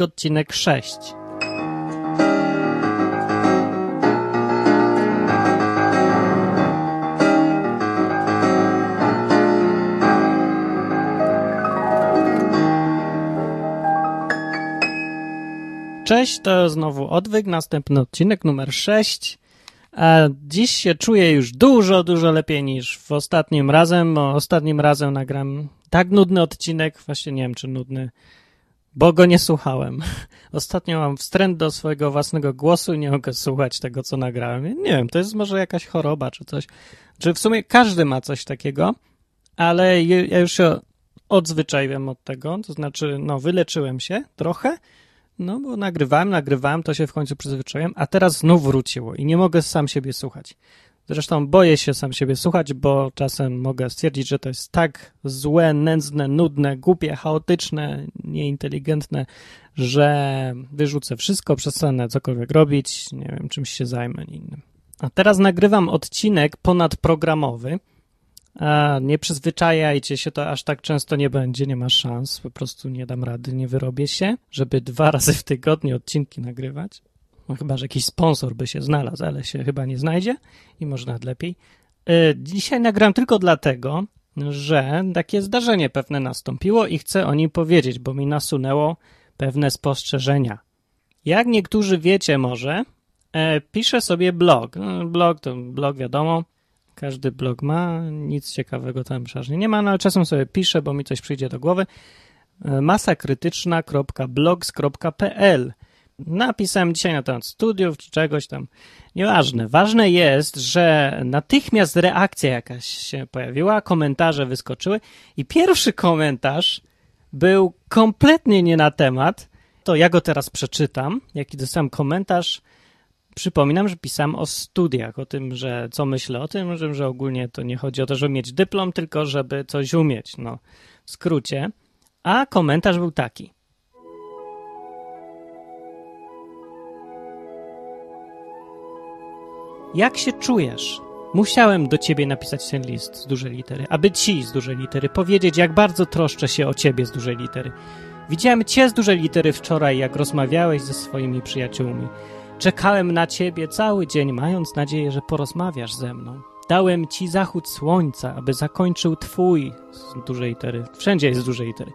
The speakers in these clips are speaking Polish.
Odcinek 6. Cześć, to znowu Odwyk, następny odcinek numer 6. A dziś się czuję już dużo, dużo lepiej niż w ostatnim razem. Bo ostatnim razem nagram tak nudny odcinek, właśnie nie wiem czy nudny, bo go nie słuchałem. Ostatnio mam wstręt do swojego własnego głosu i nie mogę słuchać tego, co nagrałem. Nie wiem, to jest może jakaś choroba czy coś. Czy w sumie każdy ma coś takiego, ale ja już się odzwyczaiłem od tego, to znaczy, no, wyleczyłem się trochę, no bo nagrywałem, nagrywałem, to się w końcu przyzwyczaiłem, a teraz znów wróciło i nie mogę sam siebie słuchać. Zresztą boję się sam siebie słuchać, bo czasem mogę stwierdzić, że to jest tak złe, nędzne, nudne, głupie, chaotyczne, nieinteligentne, że wyrzucę wszystko, przestanę cokolwiek robić, nie wiem, czymś się zajmę innym. A teraz nagrywam odcinek ponadprogramowy. A nie przyzwyczajajcie się, to aż tak często nie będzie, nie ma szans, po prostu nie dam rady, nie wyrobię się, żeby dwa razy w tygodniu odcinki nagrywać. No, chyba, że jakiś sponsor by się znalazł, ale się chyba nie znajdzie i może nawet lepiej. Yy, dzisiaj nagram tylko dlatego, że takie zdarzenie pewne nastąpiło i chcę o nim powiedzieć, bo mi nasunęło pewne spostrzeżenia. Jak niektórzy wiecie może, e, piszę sobie blog. No, blog to blog wiadomo, każdy blog ma, nic ciekawego tam przeważnie nie ma, no ale czasem sobie piszę, bo mi coś przyjdzie do głowy. masakrytyczna.blogs.pl Napisałem dzisiaj na temat studiów czy czegoś tam. Nieważne. Ważne jest, że natychmiast reakcja jakaś się pojawiła, komentarze wyskoczyły i pierwszy komentarz był kompletnie nie na temat. To ja go teraz przeczytam. Jaki dostałem komentarz, Przypominam, że pisałem o studiach, o tym, że co myślę o tym, że, że ogólnie to nie chodzi o to, żeby mieć dyplom, tylko żeby coś umieć, no w skrócie. A komentarz był taki. Jak się czujesz? Musiałem do ciebie napisać ten list z dużej litery, aby ci z dużej litery powiedzieć, jak bardzo troszczę się o ciebie z dużej litery. Widziałem cię z dużej litery wczoraj, jak rozmawiałeś ze swoimi przyjaciółmi. Czekałem na ciebie cały dzień, mając nadzieję, że porozmawiasz ze mną. Dałem ci zachód słońca, aby zakończył twój z dużej litery. Wszędzie jest z dużej litery.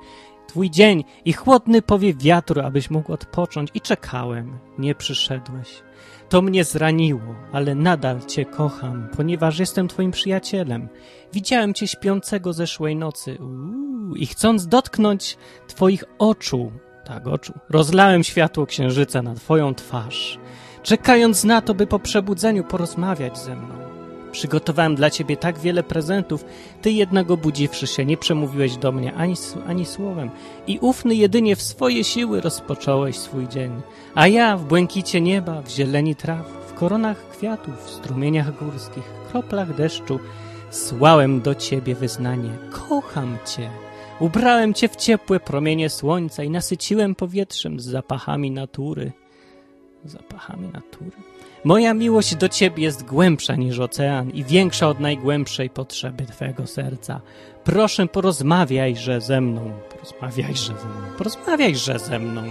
Twój dzień i chłodny powiew wiatru, abyś mógł odpocząć. I czekałem. Nie przyszedłeś. To mnie zraniło, ale nadal cię kocham, ponieważ jestem twoim przyjacielem. Widziałem cię śpiącego zeszłej nocy Uuu, i chcąc dotknąć twoich oczu, tak oczu, rozlałem światło księżyca na twoją twarz czekając na to, by po przebudzeniu porozmawiać ze mną. Przygotowałem dla ciebie tak wiele prezentów, ty jednego budziwszy się, nie przemówiłeś do mnie ani, ani słowem i ufny jedynie w swoje siły rozpocząłeś swój dzień. A ja w błękicie nieba, w zieleni traw, w koronach kwiatów, w strumieniach górskich, kroplach deszczu, słałem do ciebie wyznanie. Kocham cię. Ubrałem cię w ciepłe promienie słońca i nasyciłem powietrzem z zapachami natury zapachami natury. Moja miłość do Ciebie jest głębsza niż ocean i większa od najgłębszej potrzeby Twojego serca. Proszę, porozmawiajże ze mną. Porozmawiajże ze mną. Porozmawiajże ze mną.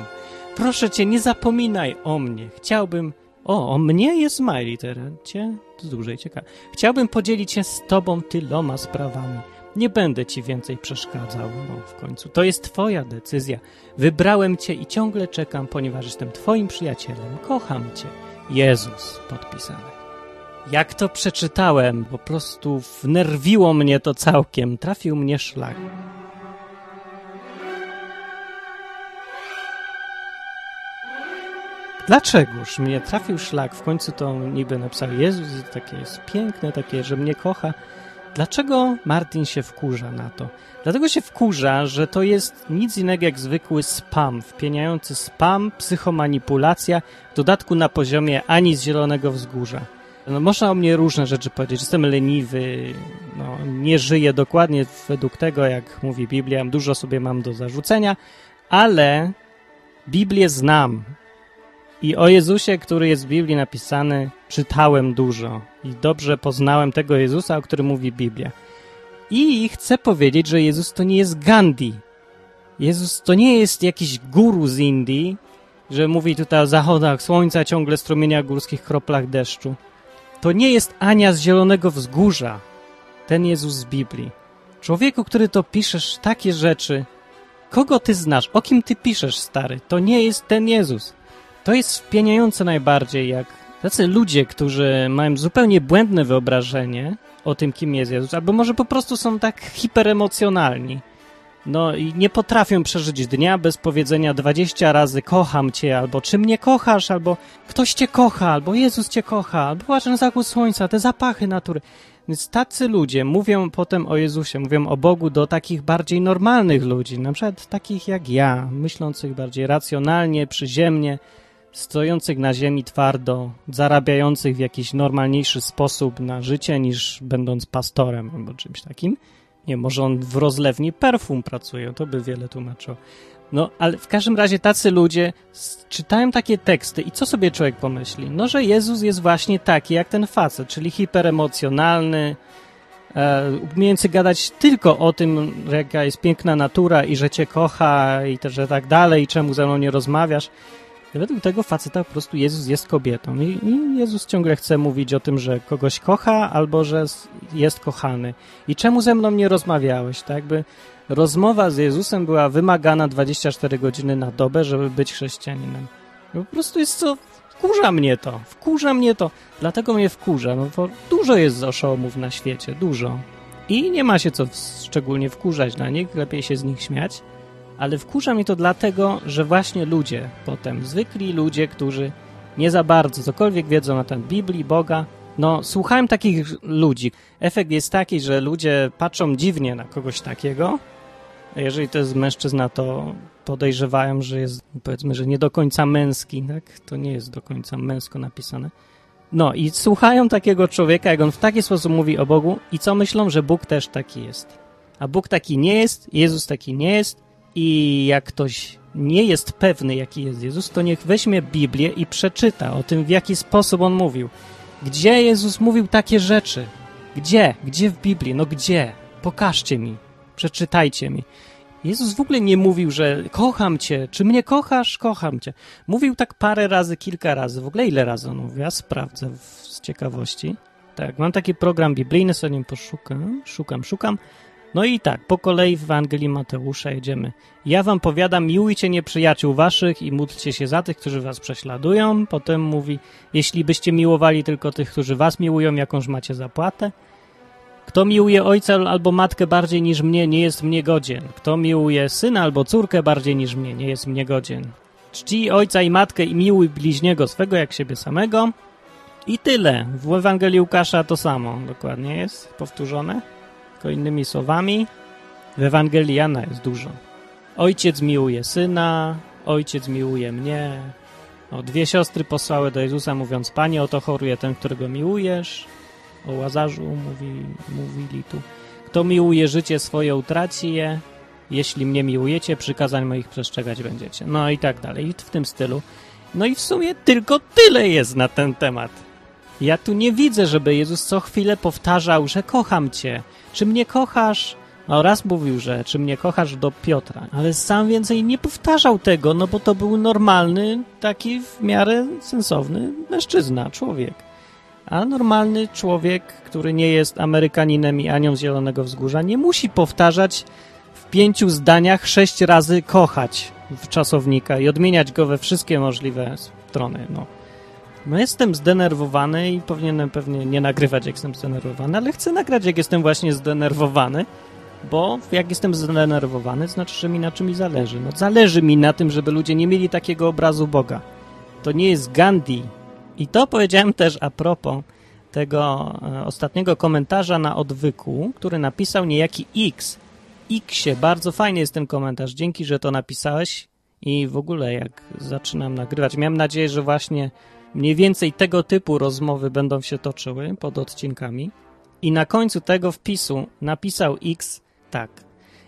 Proszę Cię, nie zapominaj o mnie. Chciałbym... O, o mnie jest smiley teraz. Cię dłużej ciekawe. Chciałbym podzielić się z Tobą tyloma sprawami nie będę ci więcej przeszkadzał, no w końcu. To jest twoja decyzja. Wybrałem cię i ciągle czekam, ponieważ jestem twoim przyjacielem. Kocham cię. Jezus podpisane. Jak to przeczytałem, po prostu wnerwiło mnie to całkiem. Trafił mnie szlak. Dlaczegoż mnie trafił szlak? W końcu to niby napisał Jezus, takie jest piękne, takie, że mnie kocha. Dlaczego Martin się wkurza na to? Dlatego się wkurza, że to jest nic innego jak zwykły spam, wpieniający spam, psychomanipulacja, w dodatku na poziomie ani z zielonego wzgórza. No, można o mnie różne rzeczy powiedzieć. Jestem leniwy, no, nie żyję dokładnie według tego, jak mówi Biblia, dużo sobie mam do zarzucenia, ale Biblię znam. I o Jezusie, który jest w Biblii napisany, czytałem dużo i dobrze poznałem tego Jezusa, o którym mówi Biblia. I chcę powiedzieć, że Jezus to nie jest Gandhi. Jezus to nie jest jakiś guru z Indii, że mówi tutaj o zachodach słońca, ciągle strumieniach górskich, kroplach deszczu. To nie jest Ania z Zielonego Wzgórza, ten Jezus z Biblii. Człowieku, który to piszesz takie rzeczy, kogo ty znasz, o kim ty piszesz, stary? To nie jest ten Jezus. To jest wpieniające najbardziej, jak tacy ludzie, którzy mają zupełnie błędne wyobrażenie o tym, kim jest Jezus, albo może po prostu są tak hiperemocjonalni. No i nie potrafią przeżyć dnia bez powiedzenia 20 razy kocham cię, albo czy mnie kochasz, albo ktoś cię kocha, albo Jezus cię kocha, albo patrz na zachód słońca, te zapachy natury. Więc tacy ludzie mówią potem o Jezusie, mówią o Bogu do takich bardziej normalnych ludzi, na przykład takich jak ja, myślących bardziej racjonalnie, przyziemnie, stojących na ziemi twardo, zarabiających w jakiś normalniejszy sposób na życie niż będąc pastorem albo czymś takim. Nie, może on w rozlewni perfum pracuje, to by wiele tłumaczyło. No, ale w każdym razie tacy ludzie czytają takie teksty i co sobie człowiek pomyśli? No, że Jezus jest właśnie taki jak ten facet, czyli hiperemocjonalny, e, umiejący gadać tylko o tym, jaka jest piękna natura i że cię kocha i też, że tak dalej, i czemu ze mną nie rozmawiasz. Według tego faceta po prostu Jezus jest kobietą. I, I, Jezus ciągle chce mówić o tym, że kogoś kocha albo że jest kochany. I czemu ze mną nie rozmawiałeś? Tak jakby rozmowa z Jezusem była wymagana 24 godziny na dobę, żeby być chrześcijaninem. Po prostu jest to... Wkurza mnie to, wkurza mnie to. Dlatego mnie wkurza, no bo dużo jest oszołomów na świecie, dużo. I nie ma się co szczególnie wkurzać na nich, lepiej się z nich śmiać ale wkurza mnie to dlatego, że właśnie ludzie potem, zwykli ludzie, którzy nie za bardzo cokolwiek wiedzą na ten Biblii, Boga, no słuchałem takich ludzi. Efekt jest taki, że ludzie patrzą dziwnie na kogoś takiego, a jeżeli to jest mężczyzna, to podejrzewają, że jest, powiedzmy, że nie do końca męski, tak? To nie jest do końca męsko napisane. No i słuchają takiego człowieka, jak on w taki sposób mówi o Bogu i co myślą, że Bóg też taki jest. A Bóg taki nie jest, Jezus taki nie jest i jak ktoś nie jest pewny, jaki jest Jezus, to niech weźmie Biblię i przeczyta o tym, w jaki sposób on mówił. Gdzie Jezus mówił takie rzeczy? Gdzie? Gdzie w Biblii? No gdzie? Pokażcie mi. Przeczytajcie mi. Jezus w ogóle nie mówił, że kocham cię, czy mnie kochasz, kocham cię. Mówił tak parę razy, kilka razy. W ogóle ile razy on mówi? Ja sprawdzę z ciekawości. Tak, mam taki program biblijny, sobie nim poszukam, szukam, szukam. No i tak, po kolei w Ewangelii Mateusza jedziemy. Ja wam powiadam, miłujcie nieprzyjaciół waszych i módlcie się za tych, którzy was prześladują. Potem mówi, jeśli byście miłowali tylko tych, którzy was miłują, jakąż macie zapłatę. Kto miłuje ojca albo matkę bardziej niż mnie, nie jest mnie godzien. Kto miłuje syna albo córkę bardziej niż mnie, nie jest mnie godzien. Czci ojca i matkę i miłuj bliźniego swego jak siebie samego. I tyle. W Ewangelii Łukasza to samo dokładnie jest powtórzone tylko innymi słowami. W Ewangelii Jana jest dużo. Ojciec miłuje syna, ojciec miłuje mnie. O, dwie siostry posłały do Jezusa mówiąc, Panie, oto choruje ten, którego miłujesz. O Łazarzu mówi, mówili tu. Kto miłuje życie swoje, utraci je. Jeśli mnie miłujecie, przykazań moich przestrzegać będziecie. No i tak dalej, w tym stylu. No i w sumie tylko tyle jest na ten temat. Ja tu nie widzę, żeby Jezus co chwilę powtarzał, że kocham cię, czy mnie kochasz? No raz mówił, że czy mnie kochasz do Piotra, ale sam więcej nie powtarzał tego, no bo to był normalny, taki w miarę sensowny mężczyzna, człowiek. A normalny człowiek, który nie jest Amerykaninem i Anią z Zielonego Wzgórza, nie musi powtarzać w pięciu zdaniach sześć razy kochać w czasownika i odmieniać go we wszystkie możliwe strony. No. No jestem zdenerwowany i powinienem pewnie nie nagrywać, jak jestem zdenerwowany, ale chcę nagrać, jak jestem właśnie zdenerwowany, bo jak jestem zdenerwowany, znaczy, że mi na czymś zależy. No zależy mi na tym, żeby ludzie nie mieli takiego obrazu Boga. To nie jest Gandhi. I to powiedziałem też a propos tego e, ostatniego komentarza na odwyku, który napisał niejaki X. Xie, bardzo fajny jest ten komentarz. Dzięki, że to napisałeś. I w ogóle jak zaczynam nagrywać, miałem nadzieję, że właśnie Mniej więcej tego typu rozmowy będą się toczyły pod odcinkami. I na końcu tego wpisu napisał X tak.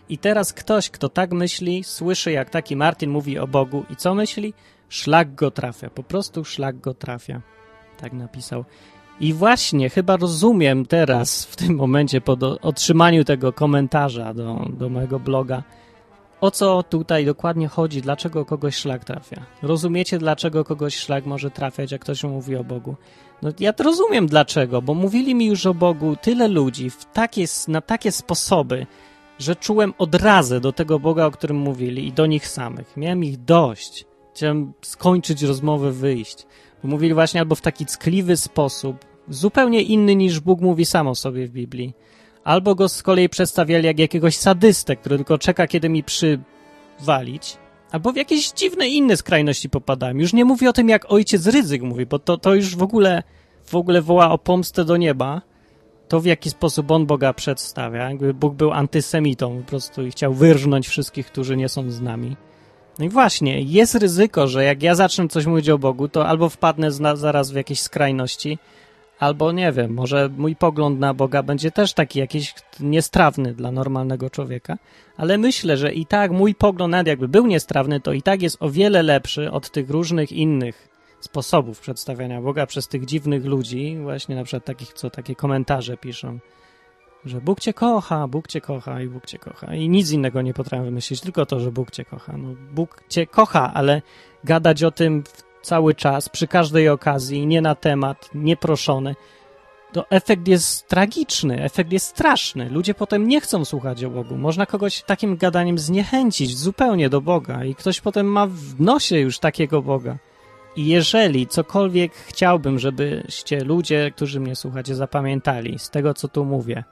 I teraz ktoś, kto tak myśli, słyszy jak taki Martin mówi o Bogu i co myśli? Szlak go trafia. Po prostu szlak go trafia. Tak napisał. I właśnie chyba rozumiem teraz, w tym momencie, po otrzymaniu tego komentarza do, do mojego bloga, o co tutaj dokładnie chodzi, dlaczego kogoś szlak trafia. Rozumiecie, dlaczego kogoś szlak może trafiać, jak ktoś mówi o Bogu? No ja to rozumiem dlaczego, bo mówili mi już o Bogu tyle ludzi w takie, na takie sposoby, że czułem odrazę do tego Boga, o którym mówili i do nich samych. Miałem ich dość. Chciałem skończyć rozmowę, wyjść. Bo mówili właśnie albo w taki ckliwy sposób, zupełnie inny niż Bóg mówi sam o sobie w Biblii, albo go z kolei przedstawiali jak jakiegoś sadystę, który tylko czeka, kiedy mi przywalić, albo w jakieś dziwne inne skrajności popadałem. Już nie mówię o tym, jak ojciec Ryzyk mówi, bo to, to już w ogóle, w ogóle woła o pomstę do nieba. To, w jaki sposób on Boga przedstawia, jakby Bóg był antysemitą po prostu i chciał wyrżnąć wszystkich, którzy nie są z nami. No i właśnie, jest ryzyko, że jak ja zacznę coś mówić o Bogu, to albo wpadnę zaraz w jakieś skrajności, albo nie wiem, może mój pogląd na Boga będzie też taki jakiś niestrawny dla normalnego człowieka, ale myślę, że i tak mój pogląd, nawet jakby był niestrawny, to i tak jest o wiele lepszy od tych różnych innych sposobów przedstawiania Boga przez tych dziwnych ludzi, właśnie na przykład takich, co takie komentarze piszą, że Bóg cię kocha, Bóg cię kocha i Bóg cię kocha. I nic innego nie potrafię wymyślić, tylko to, że Bóg cię kocha. No, Bóg cię kocha, ale gadać o tym cały czas, przy każdej okazji, nie na temat, nieproszony, to efekt jest tragiczny, efekt jest straszny. Ludzie potem nie chcą słuchać o Bogu. Można kogoś takim gadaniem zniechęcić zupełnie do Boga i ktoś potem ma w nosie już takiego Boga. I jeżeli cokolwiek chciałbym, żebyście ludzie, którzy mnie słuchacie, zapamiętali z tego, co tu mówię,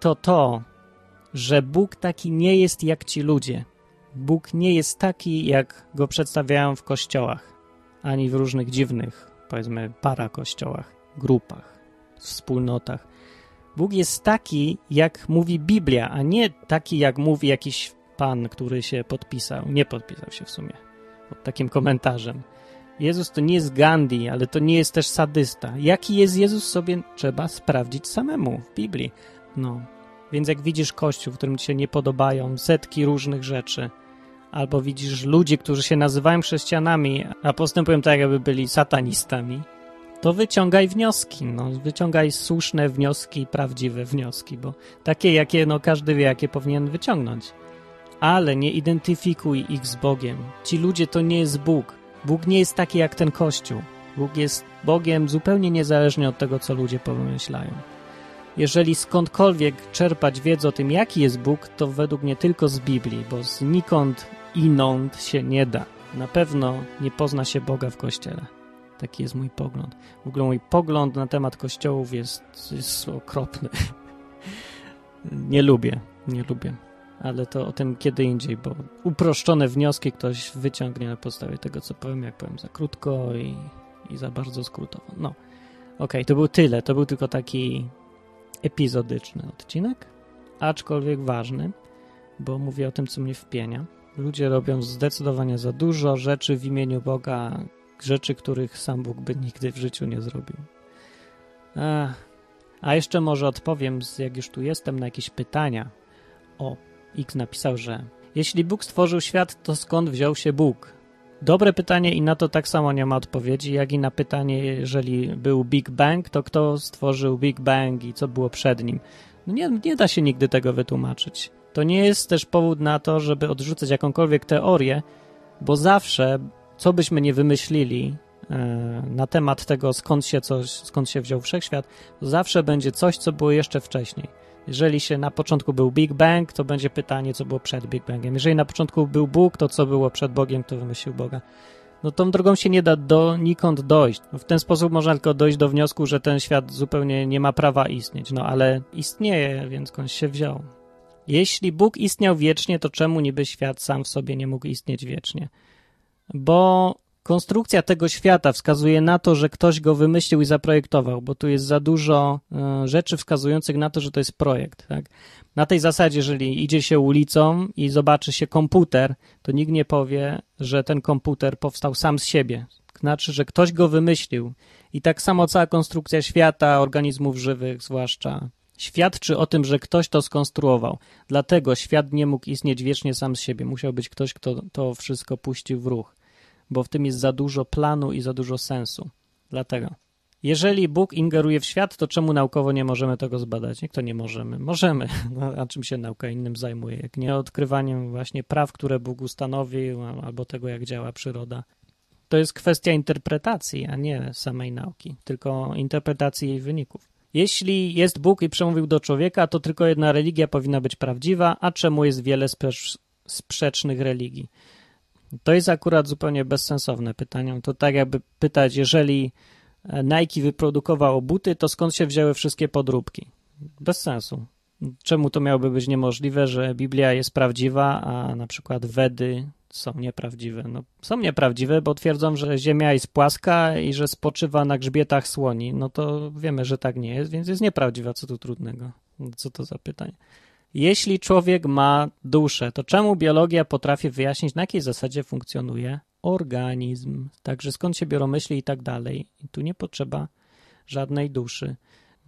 to to, że Bóg taki nie jest jak ci ludzie. Bóg nie jest taki, jak go przedstawiają w kościołach ani w różnych dziwnych, powiedzmy, parakościołach, grupach, wspólnotach. Bóg jest taki, jak mówi Biblia, a nie taki, jak mówi jakiś pan, który się podpisał. Nie podpisał się w sumie pod takim komentarzem. Jezus to nie jest Gandhi, ale to nie jest też sadysta. Jaki jest Jezus sobie trzeba sprawdzić samemu w Biblii. No, więc jak widzisz kościół, w którym ci się nie podobają setki różnych rzeczy, albo widzisz ludzi, którzy się nazywają chrześcijanami, a postępują tak, jakby byli satanistami, to wyciągaj wnioski, no, wyciągaj słuszne wnioski, prawdziwe wnioski, bo takie, jakie no, każdy wie, jakie powinien wyciągnąć. Ale nie identyfikuj ich z Bogiem. Ci ludzie to nie jest Bóg. Bóg nie jest taki jak ten Kościół. Bóg jest Bogiem zupełnie niezależnie od tego, co ludzie pomyślają. Jeżeli skądkolwiek czerpać wiedzę o tym, jaki jest Bóg, to według mnie tylko z Biblii, bo znikąd inąd się nie da. Na pewno nie pozna się Boga w Kościele. Taki jest mój pogląd. W ogóle mój pogląd na temat kościołów jest, jest okropny. nie lubię, nie lubię. Ale to o tym kiedy indziej, bo uproszczone wnioski ktoś wyciągnie na podstawie tego, co powiem, jak powiem za krótko i, i za bardzo skrótowo. No, okej, okay, to był tyle. To był tylko taki epizodyczny odcinek, aczkolwiek ważny, bo mówię o tym, co mnie wpienia. Ludzie robią zdecydowanie za dużo rzeczy w imieniu Boga, rzeczy, których sam Bóg by nigdy w życiu nie zrobił. A, jeszcze może odpowiem, jak już tu jestem, na jakieś pytania. O, X napisał, że jeśli Bóg stworzył świat, to skąd wziął się Bóg? Dobre pytanie i na to tak samo nie ma odpowiedzi, jak i na pytanie, jeżeli był Big Bang, to kto stworzył Big Bang i co było przed nim? No nie, nie da się nigdy tego wytłumaczyć. To nie jest też powód na to, żeby odrzucać jakąkolwiek teorię, bo zawsze, co byśmy nie wymyślili e, na temat tego, skąd się coś, skąd się wziął wszechświat, zawsze będzie coś, co było jeszcze wcześniej. Jeżeli się na początku był Big Bang, to będzie pytanie, co było przed Big Bangiem. Jeżeli na początku był Bóg, to co było przed Bogiem, kto wymyślił Boga. No tą drogą się nie da do nikąd dojść. No, w ten sposób można tylko dojść do wniosku, że ten świat zupełnie nie ma prawa istnieć. No ale istnieje, więc skąd się wziął. Jeśli Bóg istniał wiecznie, to czemu niby świat sam w sobie nie mógł istnieć wiecznie? Bo konstrukcja tego świata wskazuje na to, że ktoś go wymyślił i zaprojektował, bo tu jest za dużo e, rzeczy wskazujących na to, że to jest projekt. Tak? Na tej zasadzie, jeżeli idzie się ulicą i zobaczy się komputer, to nikt nie powie, że ten komputer powstał sam z siebie. Znaczy, że ktoś go wymyślił. I tak samo cała konstrukcja świata, organizmów żywych, zwłaszcza, świadczy o tym, że ktoś to skonstruował. Dlatego świat nie mógł istnieć wiecznie sam z siebie. Musiał być ktoś, kto to wszystko puścił w ruch bo w tym jest za dużo planu i za dużo sensu. Dlatego. Jeżeli Bóg ingeruje w świat, to czemu naukowo nie możemy tego zbadać? Jak to nie możemy? Możemy. No, a czym się nauka innym zajmuje? Jak nie odkrywaniem właśnie praw, które Bóg ustanowił, albo tego, jak działa przyroda. To jest kwestia interpretacji, a nie samej nauki, tylko interpretacji jej wyników. Jeśli jest Bóg i przemówił do człowieka, to tylko jedna religia powinna być prawdziwa, a czemu jest wiele sprzecznych religii? To jest akurat zupełnie bezsensowne pytanie. To tak jakby pytać, jeżeli Nike wyprodukowało buty, to skąd się wzięły wszystkie podróbki? Bez sensu. Czemu to miałoby być niemożliwe, że Biblia jest prawdziwa, a na przykład Wedy są nieprawdziwe? No, są nieprawdziwe, bo twierdzą, że Ziemia jest płaska i że spoczywa na grzbietach słoni. No to wiemy, że tak nie jest, więc jest nieprawdziwa. Co tu trudnego? Co to za pytanie? Jeśli człowiek ma duszę, to czemu biologia potrafi wyjaśnić, na jakiej zasadzie funkcjonuje organizm? Także skąd się biorą myśli i tak dalej. I tu nie potrzeba żadnej duszy.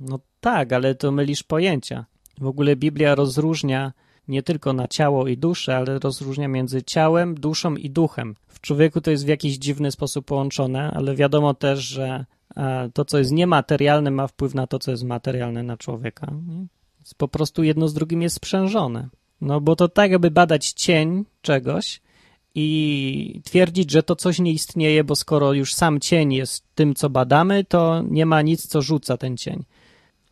No tak, ale to mylisz pojęcia. W ogóle Biblia rozróżnia nie tylko na ciało i duszę, ale rozróżnia między ciałem, duszą i duchem. W człowieku to jest w jakiś dziwny sposób połączone, ale wiadomo też, że to, co jest niematerialne, ma wpływ na to, co jest materialne na człowieka. Po prostu jedno z drugim jest sprzężone. No bo to tak, aby badać cień czegoś i twierdzić, że to coś nie istnieje, bo skoro już sam cień jest tym, co badamy, to nie ma nic, co rzuca ten cień.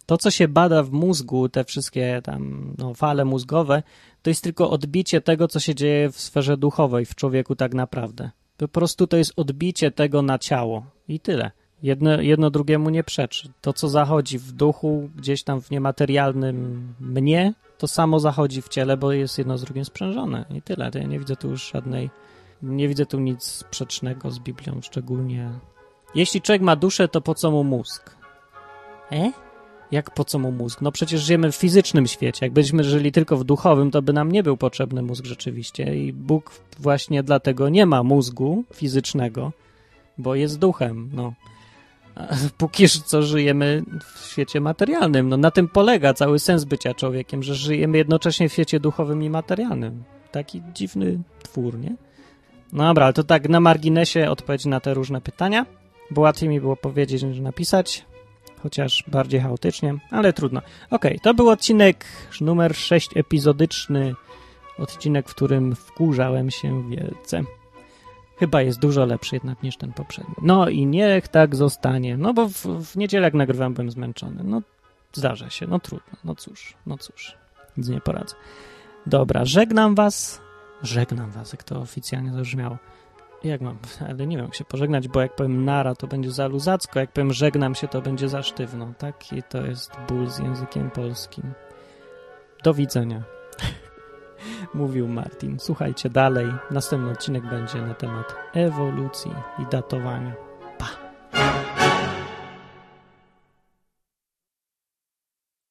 To, co się bada w mózgu, te wszystkie tam no, fale mózgowe, to jest tylko odbicie tego, co się dzieje w sferze duchowej w człowieku tak naprawdę. Po prostu to jest odbicie tego na ciało i tyle. Jedno, jedno drugiemu nie przeczy. To, co zachodzi w duchu, gdzieś tam w niematerialnym mnie, to samo zachodzi w ciele, bo jest jedno z drugim sprzężone i tyle. Ja nie widzę tu już żadnej, nie widzę tu nic sprzecznego z Biblią, szczególnie. Jeśli człowiek ma duszę, to po co mu mózg? E? Jak po co mu mózg? No przecież żyjemy w fizycznym świecie. Jakbyśmy żyli tylko w duchowym, to by nam nie był potrzebny mózg rzeczywiście. I Bóg właśnie dlatego nie ma mózgu fizycznego, bo jest duchem. No. Póki co żyjemy w świecie materialnym. No, na tym polega cały sens bycia człowiekiem, że żyjemy jednocześnie w świecie duchowym i materialnym. Taki dziwny twór, nie? No dobra, ale to tak na marginesie odpowiedź na te różne pytania, bo łatwiej mi było powiedzieć niż napisać, chociaż bardziej chaotycznie, ale trudno. Ok, to był odcinek numer 6 epizodyczny, odcinek, w którym wkurzałem się wielce. Chyba jest dużo lepszy jednak niż ten poprzedni. No i niech tak zostanie. No bo w, w niedzielę jak nagrywam byłem zmęczony. No zdarza się, no trudno. No cóż, no cóż. Nic nie poradzę. Dobra, żegnam was. Żegnam was, jak to oficjalnie zabrzmiało. Jak mam, ale nie wiem jak się pożegnać, bo jak powiem nara, to będzie za luzacko, jak powiem żegnam się, to będzie za sztywno. Taki to jest ból z językiem polskim. Do widzenia mówił Martin. Słuchajcie dalej. Następny odcinek będzie na temat ewolucji i datowania.